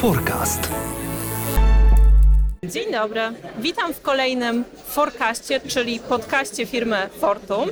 Forecast. Dzień dobry, witam w kolejnym Forecaście, czyli podcaście firmy Fortum.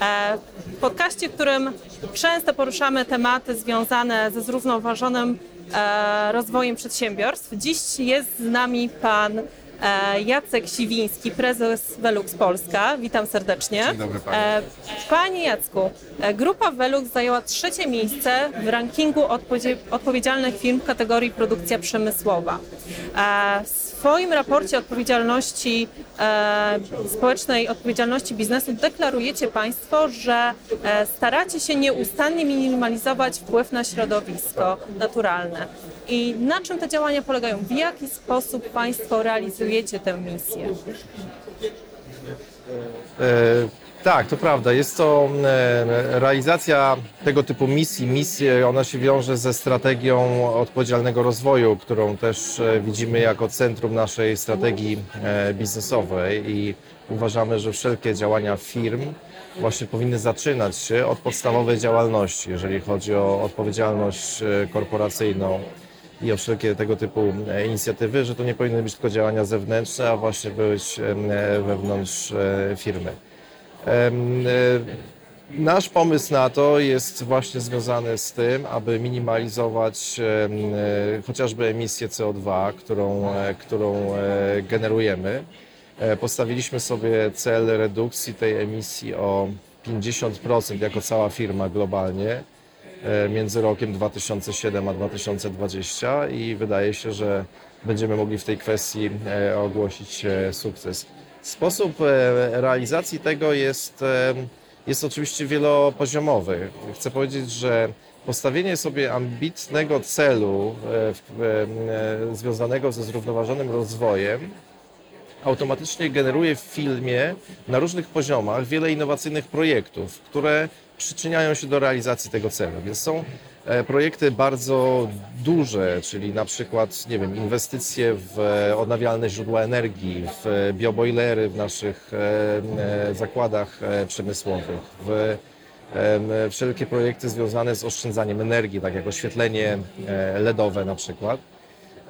E, podcaście, w którym często poruszamy tematy związane ze zrównoważonym e, rozwojem przedsiębiorstw. Dziś jest z nami pan Jacek Siwiński, prezes Velux Polska. Witam serdecznie. Dzień dobry pani. E, Panie Jacku, e, grupa Velux zajęła trzecie miejsce w rankingu odpowiedzi- odpowiedzialnych firm w kategorii produkcja przemysłowa. E, W swoim raporcie odpowiedzialności e, społecznej, odpowiedzialności biznesu deklarujecie Państwo, że e, staracie się nieustannie minimalizować wpływ na środowisko naturalne. I na czym te działania polegają? W jaki sposób Państwo realizujecie tę misję? E, tak, to prawda. Jest to e, realizacja tego typu misji. Misje, ona się wiąże ze strategią odpowiedzialnego rozwoju, którą też e, widzimy jako centrum naszej strategii e, biznesowej i uważamy, że wszelkie działania firm właśnie powinny zaczynać się od podstawowej działalności, jeżeli chodzi o odpowiedzialność e, korporacyjną i o wszelkie tego typu e, inicjatywy, że to nie powinny być tylko działania zewnętrzne, a właśnie być e, wewnątrz e, firmy. Nasz pomysł na to jest właśnie związany z tym, aby minimalizować chociażby emisję CO2, którą, którą generujemy. Postawiliśmy sobie cel redukcji tej emisji o 50% jako cała firma globalnie między rokiem 2007 a 2020 i wydaje się, że będziemy mogli w tej kwestii e, ogłosić e, sukces. Sposób e, realizacji tego jest, e, jest oczywiście wielopoziomowy. Chcę powiedzieć, że postawienie sobie ambitnego celu e, e, związanego ze zrównoważonym rozwojem automatycznie generuje w filmie na różnych poziomach wiele innowacyjnych projektów, które przyczyniają się do realizacji tego celu. Więc są e, projekty bardzo duże, czyli na przykład, nie wiem, inwestycje w e, odnawialne źródła energii, w e, biobojlery w naszych zakładach przemysłowych, w wszelkie projekty związane z oszczędzaniem energii, tak jak oświetlenie LEDowe na przykład.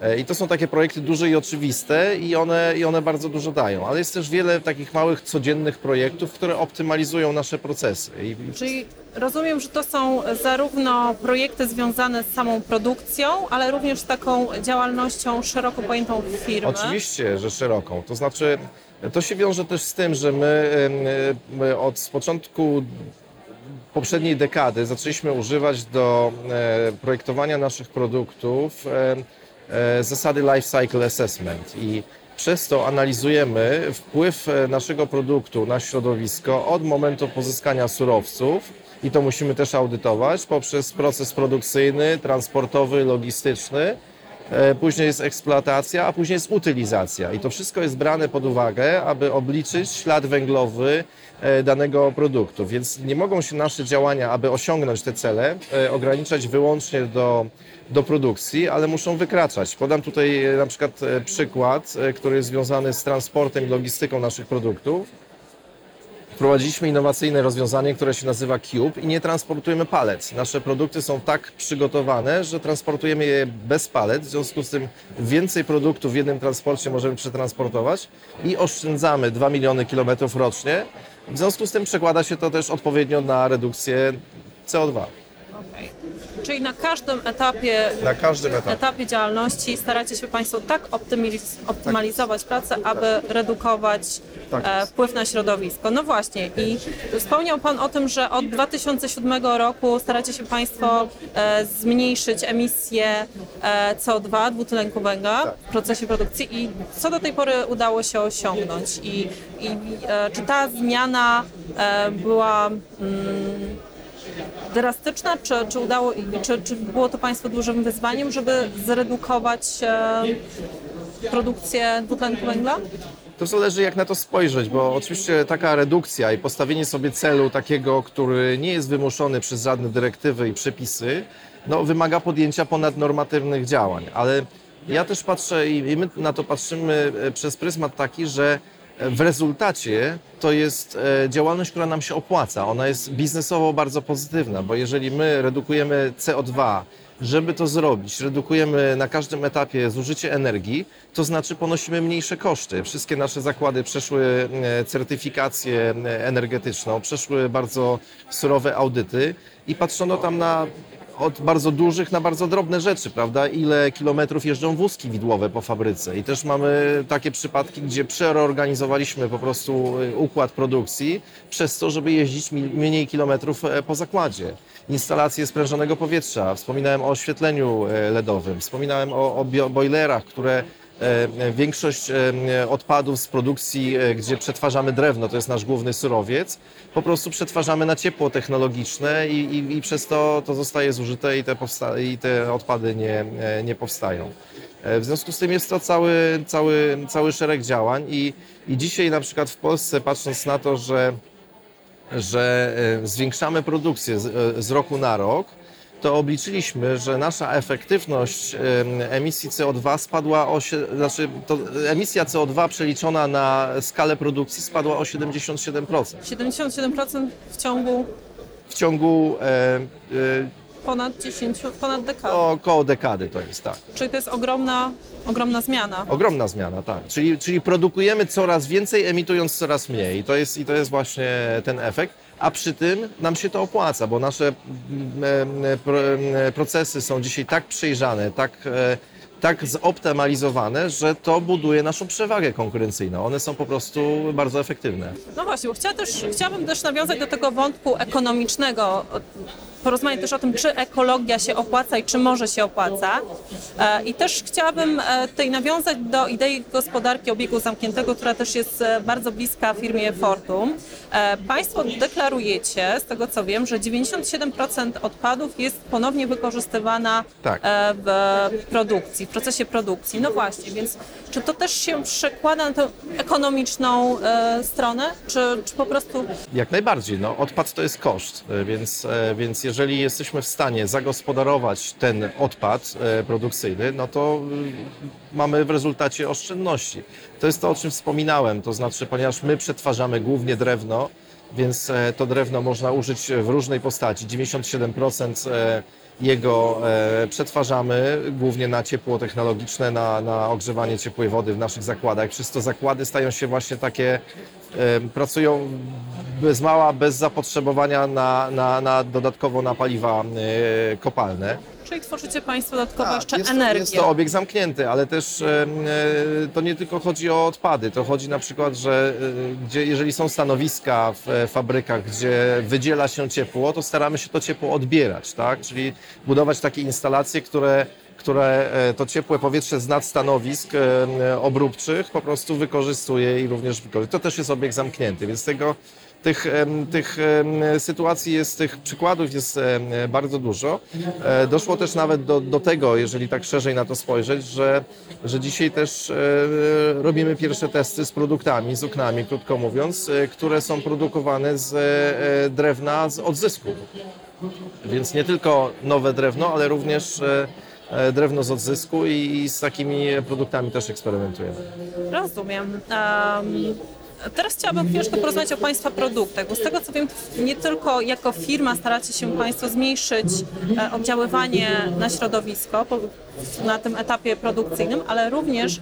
E, I to są takie projekty duże i oczywiste i one, i one bardzo dużo dają, ale jest też wiele takich małych, codziennych projektów, które optymalizują nasze procesy. Czyli rozumiem, że to są zarówno projekty związane z samą produkcją, ale również z taką działalnością szeroko pojętą firmy. Oczywiście, że szeroką. To znaczy, to się wiąże też z tym, że my, my od początku poprzedniej dekady zaczęliśmy używać do e, projektowania naszych produktów zasady life cycle assessment i przez to analizujemy wpływ e, naszego produktu na środowisko od momentu pozyskania surowców i to musimy też audytować poprzez proces produkcyjny, transportowy, logistyczny. E, Później jest eksploatacja, a później jest utylizacja. I to wszystko jest brane pod uwagę, aby obliczyć ślad węglowy e, danego produktu. Więc nie mogą się nasze działania, aby osiągnąć te cele, e, ograniczać wyłącznie do, do produkcji, ale muszą wykraczać. Podam tutaj na przykład przykład, który jest związany z transportem i logistyką naszych produktów. Wprowadziliśmy innowacyjne rozwiązanie, które się nazywa Cube i nie transportujemy palet. Nasze produkty są tak przygotowane, że transportujemy je bez palet, w związku z tym więcej produktów w jednym transporcie możemy przetransportować i oszczędzamy 2 miliony kilometrów rocznie. W związku z tym przekłada się to też odpowiednio na redukcję CO2. Czyli na każdym etapie, Na każdym etapie. etapie działalności staracie się Państwo tak optymiz- optymalizować pracę, aby redukować Tak e, jest. wpływ na środowisko. No właśnie i wspomniał Pan o tym, że od 2007 roku staracie się Państwo e, zmniejszyć emisję e, CO2, dwutlenku węgla Tak. w procesie produkcji i co do tej pory udało się osiągnąć i, i e, czy ta zmiana e, była mm, drastyczna, czy, czy udało, czy, czy było to Państwu dużym wyzwaniem, żeby zredukować e, produkcję dwutlenku węgla? To zależy jak na to spojrzeć, bo oczywiście taka redukcja i postawienie sobie celu takiego, który nie jest wymuszony przez żadne dyrektywy i przepisy, no, wymaga podjęcia ponadnormatywnych działań. Ale ja też patrzę i my na to patrzymy e, przez pryzmat taki, że w rezultacie to jest e, działalność, która nam się opłaca. Ona jest biznesowo bardzo pozytywna, bo jeżeli my redukujemy CO2 żeby to zrobić, redukujemy na każdym etapie zużycie energii, to znaczy ponosimy mniejsze koszty. Wszystkie nasze zakłady przeszły e, certyfikację e, energetyczną, przeszły bardzo surowe audyty i patrzono tam na od bardzo dużych na bardzo drobne rzeczy, prawda? Ile kilometrów jeżdżą wózki widłowe po fabryce. I też mamy takie przypadki, gdzie przereorganizowaliśmy po prostu y, układ produkcji przez to, żeby jeździć mniej kilometrów e, po zakładzie. Instalacje sprężonego powietrza, wspominałem o oświetleniu e, LEDowym, wspominałem o, o boilerach, które Większość e, odpadów z produkcji, e, gdzie przetwarzamy drewno, to jest nasz główny surowiec, po prostu przetwarzamy na ciepło technologiczne i, i, i przez to to zostaje zużyte i te, i te odpady nie, e, nie powstają. E, W związku z tym jest to cały, cały, cały szereg działań i, i dzisiaj na przykład w Polsce patrząc na to, że że e, zwiększamy produkcję z, e, z roku na rok, to obliczyliśmy, że nasza efektywność em, emisji CO2 spadła o, znaczy to emisja CO2 przeliczona na skalę produkcji spadła o 77% 77% w ciągu w ciągu e, e, ponad 10, ponad dekady. około dekady to jest tak. Czyli to jest ogromna, ogromna zmiana. Ogromna zmiana, tak. Czyli, czyli produkujemy coraz więcej, emitując coraz mniej. I to jest, i to jest właśnie ten efekt. A przy tym nam się to opłaca, bo nasze mm, em, pro- em, procesy są dzisiaj tak przejrzane, tak, e, tak zoptymalizowane, że to buduje naszą przewagę konkurencyjną. One są po prostu bardzo efektywne. No właśnie, bo chciała też, chciałabym też nawiązać do tego wątku ekonomicznego. Porozmawiać też o tym, czy ekologia się opłaca i czy może się opłaca. E, I też chciałabym e, tutaj nawiązać do idei gospodarki obiegu zamkniętego, która też jest e, bardzo bliska firmie Fortum. Państwo deklarujecie, z tego co wiem, że 97% odpadów jest ponownie wykorzystywana Tak. w produkcji, w procesie produkcji. No właśnie, więc czy to też się przekłada na tę ekonomiczną stronę, czy, czy po prostu Jak najbardziej. No, odpad to jest koszt, więc, więc jeżeli jesteśmy w stanie zagospodarować ten odpad e, produkcyjny, no to y, mamy w rezultacie oszczędności. To jest to, o czym wspominałem, to znaczy, ponieważ my przetwarzamy głównie drewno, więc e, to drewno można użyć w różnej postaci. 97% e, jego przetwarzamy głównie na ciepło technologiczne, na, na ogrzewanie ciepłej wody w naszych zakładach. Przez to zakłady stają się właśnie takie, pracują bez mała, bez zapotrzebowania na, na, na dodatkowo na paliwa kopalne. czyli tworzycie Państwo dodatkowo Tak, jeszcze jest, energię? Jest to obieg zamknięty, ale też e, to nie tylko chodzi o odpady. To chodzi na przykład, że e, gdzie, jeżeli są stanowiska w e, fabrykach, gdzie wydziela się ciepło, to staramy się to ciepło odbierać, tak? Czyli budować takie instalacje, które które e, to ciepłe powietrze z nadstanowisk e, obróbczych po prostu wykorzystuje i również wykorzystuje. To też jest obieg zamknięty, więc tego, tych, tych sytuacji jest, tych przykładów jest bardzo dużo. E, Doszło też nawet do, do tego, jeżeli tak szerzej na to spojrzeć, że, że dzisiaj też e, robimy pierwsze testy z produktami, z oknami, krótko mówiąc, e, które są produkowane z e, drewna z odzysku. Więc nie tylko nowe drewno, ale również e, e, drewno z odzysku i, z takimi produktami też eksperymentujemy. Rozumiem. Teraz chciałabym chwileczkę porozmawiać o Państwa produktach, bo z tego co wiem, nie tylko jako firma staracie się Państwo zmniejszyć e, oddziaływanie na środowisko na tym etapie produkcyjnym, ale również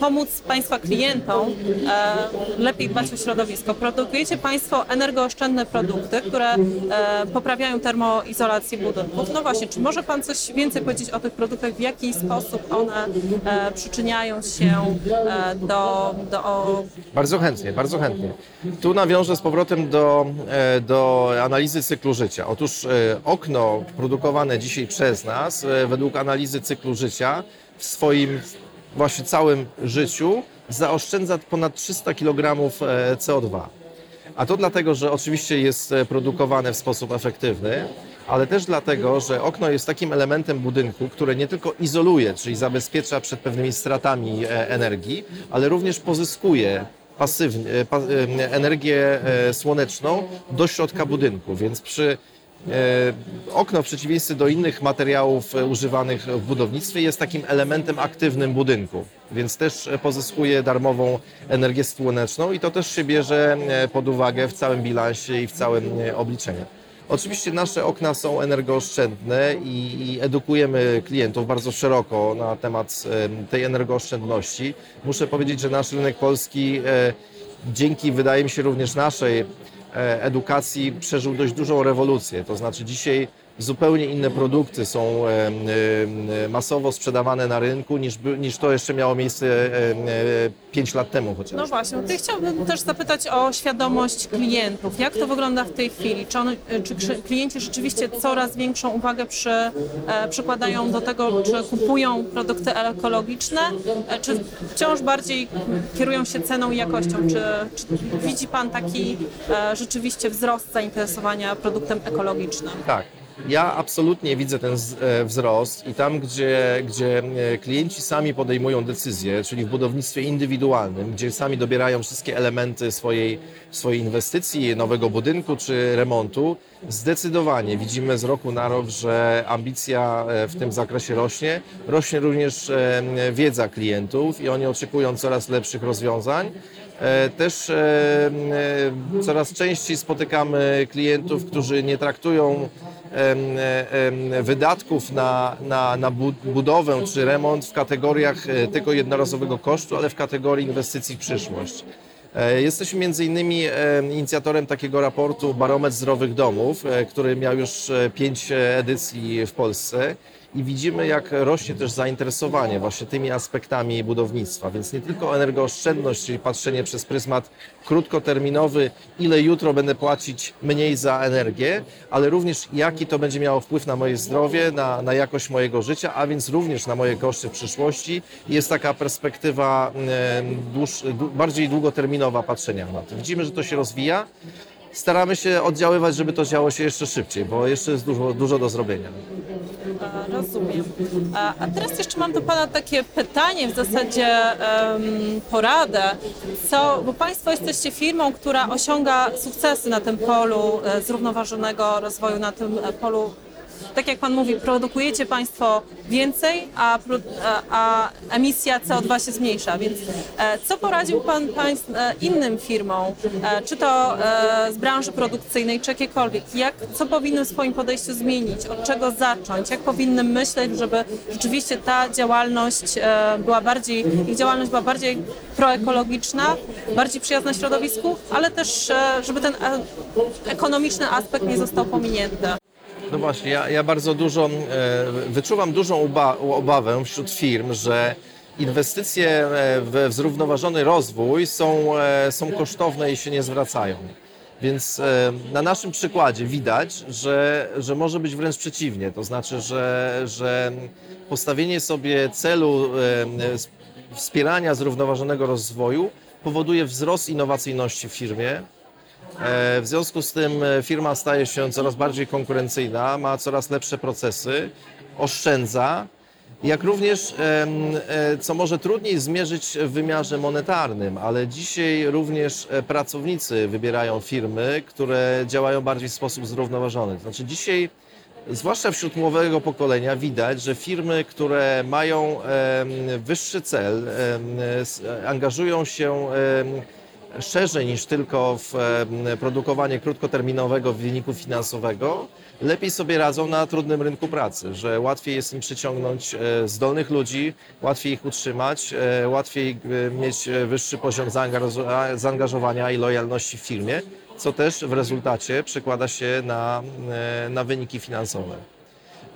pomóc Państwa klientom e, lepiej dbać o środowisko. Produkujecie Państwo energooszczędne produkty, które e, poprawiają termoizolację budynków. No właśnie, czy może Pan coś więcej powiedzieć o tych produktach, w jaki sposób one przyczyniają się do, do Bardzo chętnie, bardzo chętnie. Tu nawiążę z powrotem do, e, do analizy cyklu życia. Otóż e, okno produkowane dzisiaj przez nas, e, według analizy cyklu życia, w swoim właśnie całym życiu zaoszczędza ponad 300 kg CO2. A to dlatego, że oczywiście jest produkowane w sposób efektywny, ale też dlatego, że okno jest takim elementem budynku, które nie tylko izoluje, czyli zabezpiecza przed pewnymi stratami energii, ale również pozyskuje pasywnie, e, pa, e, energię e, słoneczną do środka budynku. Więc przy Okno w przeciwieństwie do innych materiałów używanych w budownictwie jest takim elementem aktywnym budynku, więc też pozyskuje darmową energię słoneczną i to też się bierze pod uwagę w całym bilansie i w całym obliczeniu. Oczywiście nasze okna są energooszczędne i, edukujemy klientów bardzo szeroko na temat em, tej energooszczędności. Muszę powiedzieć, że nasz rynek polski e, dzięki, wydaje mi się, również naszej e, edukacji przeżył dość dużą rewolucję. To znaczy dzisiaj zupełnie inne produkty są masowo sprzedawane na rynku niż, niż to jeszcze miało miejsce 5 lat temu chociażby. No właśnie, tutaj chciałbym też zapytać o świadomość klientów. Jak to wygląda w tej chwili? Czy, on, czy krzy- klienci rzeczywiście coraz większą uwagę przy, e, przykładają do tego, czy kupują produkty ekologiczne, e, czy wciąż bardziej kierują się ceną i jakością? Czy, czy widzi Pan taki e, rzeczywiście wzrost zainteresowania produktem ekologicznym? Tak. Ja absolutnie widzę ten e, wzrost i tam, gdzie, gdzie e, klienci sami podejmują decyzje, czyli w budownictwie indywidualnym, gdzie sami dobierają wszystkie elementy swojej, swojej inwestycji, nowego budynku czy remontu, zdecydowanie widzimy z roku na rok, że ambicja e, w tym zakresie rośnie. Rośnie również wiedza klientów i oni oczekują coraz lepszych rozwiązań. Też coraz częściej spotykamy klientów, którzy nie traktują wydatków na, na, na bu- budowę czy remont w kategoriach e, tylko jednorazowego kosztu, ale w kategorii inwestycji w przyszłość. E, Jesteśmy między innymi inicjatorem takiego raportu Barometr Zdrowych Domów, e, który miał już pięć edycji w Polsce i widzimy, jak rośnie też zainteresowanie właśnie tymi aspektami budownictwa. Więc nie tylko energooszczędność, czyli patrzenie przez pryzmat krótkoterminowy, ile jutro będę płacić mniej za energię, ale również jaki to będzie miało wpływ na moje zdrowie, na, na jakość mojego życia, a więc również na moje koszty w przyszłości. Jest taka perspektywa dłuż, dłu- bardziej długoterminowa patrzenia na to. Widzimy, że to się rozwija. Staramy się oddziaływać, żeby to działo się jeszcze szybciej, bo jeszcze jest dużo, dużo do zrobienia. E, Rozumiem. A, a teraz jeszcze mam do Pana takie pytanie, w zasadzie em, poradę. Co, bo Państwo jesteście firmą, która osiąga sukcesy na tym polu e, zrównoważonego rozwoju, na tym e, polu tak jak Pan mówi, produkujecie Państwo więcej, a, a, emisja CO2 się zmniejsza. Więc e, co poradził Pan państw, e, innym firmom, e, czy to z branży produkcyjnej, czy jakiekolwiek? Jak, co powinny w swoim podejściu zmienić? Od czego zacząć? Jak powinny myśleć, żeby rzeczywiście ta działalność była bardziej, ich działalność była bardziej proekologiczna, bardziej przyjazna środowisku, ale też, żeby ten ekonomiczny aspekt nie został pominięty? No właśnie, ja, ja bardzo dużo, e, wyczuwam dużą obawę wśród firm, że inwestycje e, w, zrównoważony rozwój są, e, są kosztowne i się nie zwracają. Więc na naszym przykładzie widać, że, że może być wręcz przeciwnie. To znaczy, że, że postawienie sobie celu wspierania zrównoważonego rozwoju powoduje wzrost innowacyjności w firmie, W związku z tym e, firma staje się coraz bardziej konkurencyjna, ma coraz lepsze procesy, oszczędza, jak również, e, co może trudniej zmierzyć w wymiarze monetarnym, ale dzisiaj również e, pracownicy wybierają firmy, które działają bardziej w sposób zrównoważony. Znaczy dzisiaj Zwłaszcza wśród młodego pokolenia widać, że firmy, które mają wyższy cel, angażują się szerzej niż tylko w em, produkowanie krótkoterminowego wyniku finansowego, lepiej sobie radzą na trudnym rynku pracy, że łatwiej jest im przyciągnąć e, zdolnych ludzi, łatwiej ich utrzymać, e, łatwiej e, mieć e, wyższy poziom zaangażo- zaangażowania i lojalności w firmie, co też w rezultacie przekłada się na, e, na wyniki finansowe.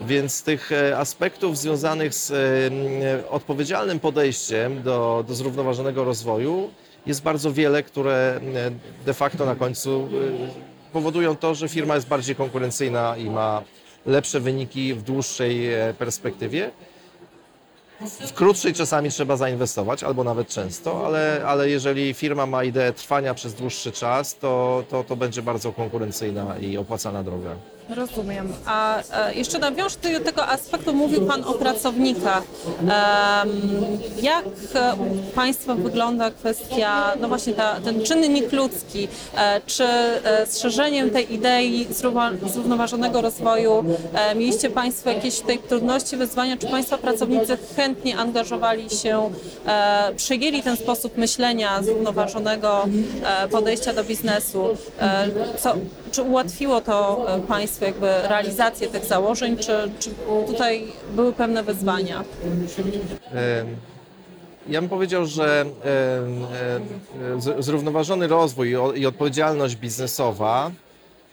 Więc tych e, aspektów związanych z e, odpowiedzialnym podejściem do, do zrównoważonego rozwoju jest bardzo wiele, które e, de facto na końcu e, powodują to, że firma jest bardziej konkurencyjna i ma lepsze wyniki w dłuższej e, perspektywie. W krótszej czasami trzeba zainwestować, albo nawet często, ale, ale jeżeli firma ma ideę trwania przez dłuższy czas, to, to, to będzie bardzo konkurencyjna i opłacana droga. Rozumiem. A e, jeszcze nawiążę do tego aspektu, mówił Pan o pracownikach. Jak e, u Państwa wygląda kwestia, no właśnie ta, ten czynnik ludzki? E, czy z szerzeniem tej idei zrównoważonego rozwoju mieliście Państwo jakieś tutaj trudności, wyzwania? Czy Państwa pracownicy chętnie angażowali się, przyjęli ten sposób myślenia zrównoważonego podejścia do biznesu? Co, czy ułatwiło to e, Państwu jakby realizację tych założeń, czy, czy tutaj były pewne wyzwania? Ja bym powiedział, że z- zrównoważony rozwój i odpowiedzialność biznesowa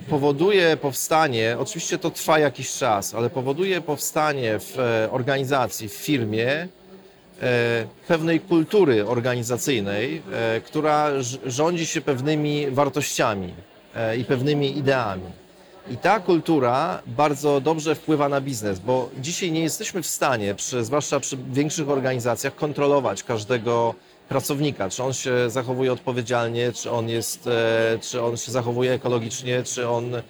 powoduje powstanie, oczywiście to trwa jakiś czas, ale powoduje powstanie w e, organizacji, w firmie e, pewnej kultury organizacyjnej, e, która rządzi się pewnymi wartościami e, i pewnymi ideami. I ta kultura bardzo dobrze wpływa na biznes, bo dzisiaj nie jesteśmy w stanie, przy, zwłaszcza przy większych organizacjach, kontrolować każdego pracownika, czy on się zachowuje odpowiedzialnie, czy on, jest, e, czy on się zachowuje ekologicznie, czy on e,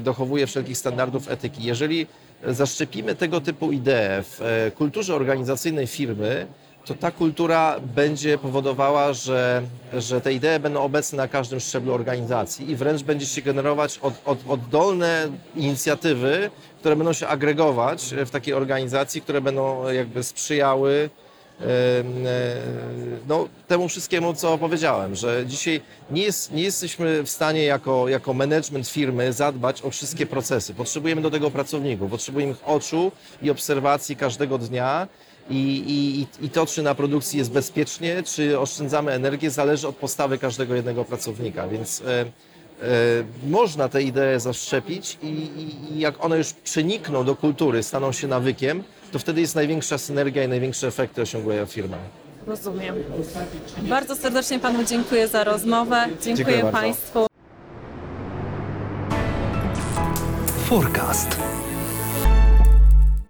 dochowuje wszelkich standardów etyki. Jeżeli zaszczepimy tego typu idee w e, kulturze organizacyjnej firmy, to ta kultura będzie powodowała, że, że te idee będą obecne na każdym szczeblu organizacji i wręcz będzie się generować od, od, oddolne inicjatywy, które będą się agregować w takiej organizacji, które będą jakby sprzyjały no, temu wszystkiemu, co powiedziałem, że dzisiaj nie, jest, nie jesteśmy w stanie jako, jako management firmy zadbać o wszystkie procesy. Potrzebujemy do tego pracowników, potrzebujemy ich oczu i obserwacji każdego dnia. I, i, I to, czy na produkcji jest bezpiecznie, czy oszczędzamy energię, zależy od postawy każdego jednego pracownika. Więc e, e, można te idee zaszczepić i, i jak one już przenikną do kultury, staną się nawykiem, to wtedy jest największa synergia i największe efekty osiąguje firma. Rozumiem. Bardzo serdecznie Panu dziękuję za rozmowę. Dziękuję, Dziękuję bardzo. Państwu. Forecast.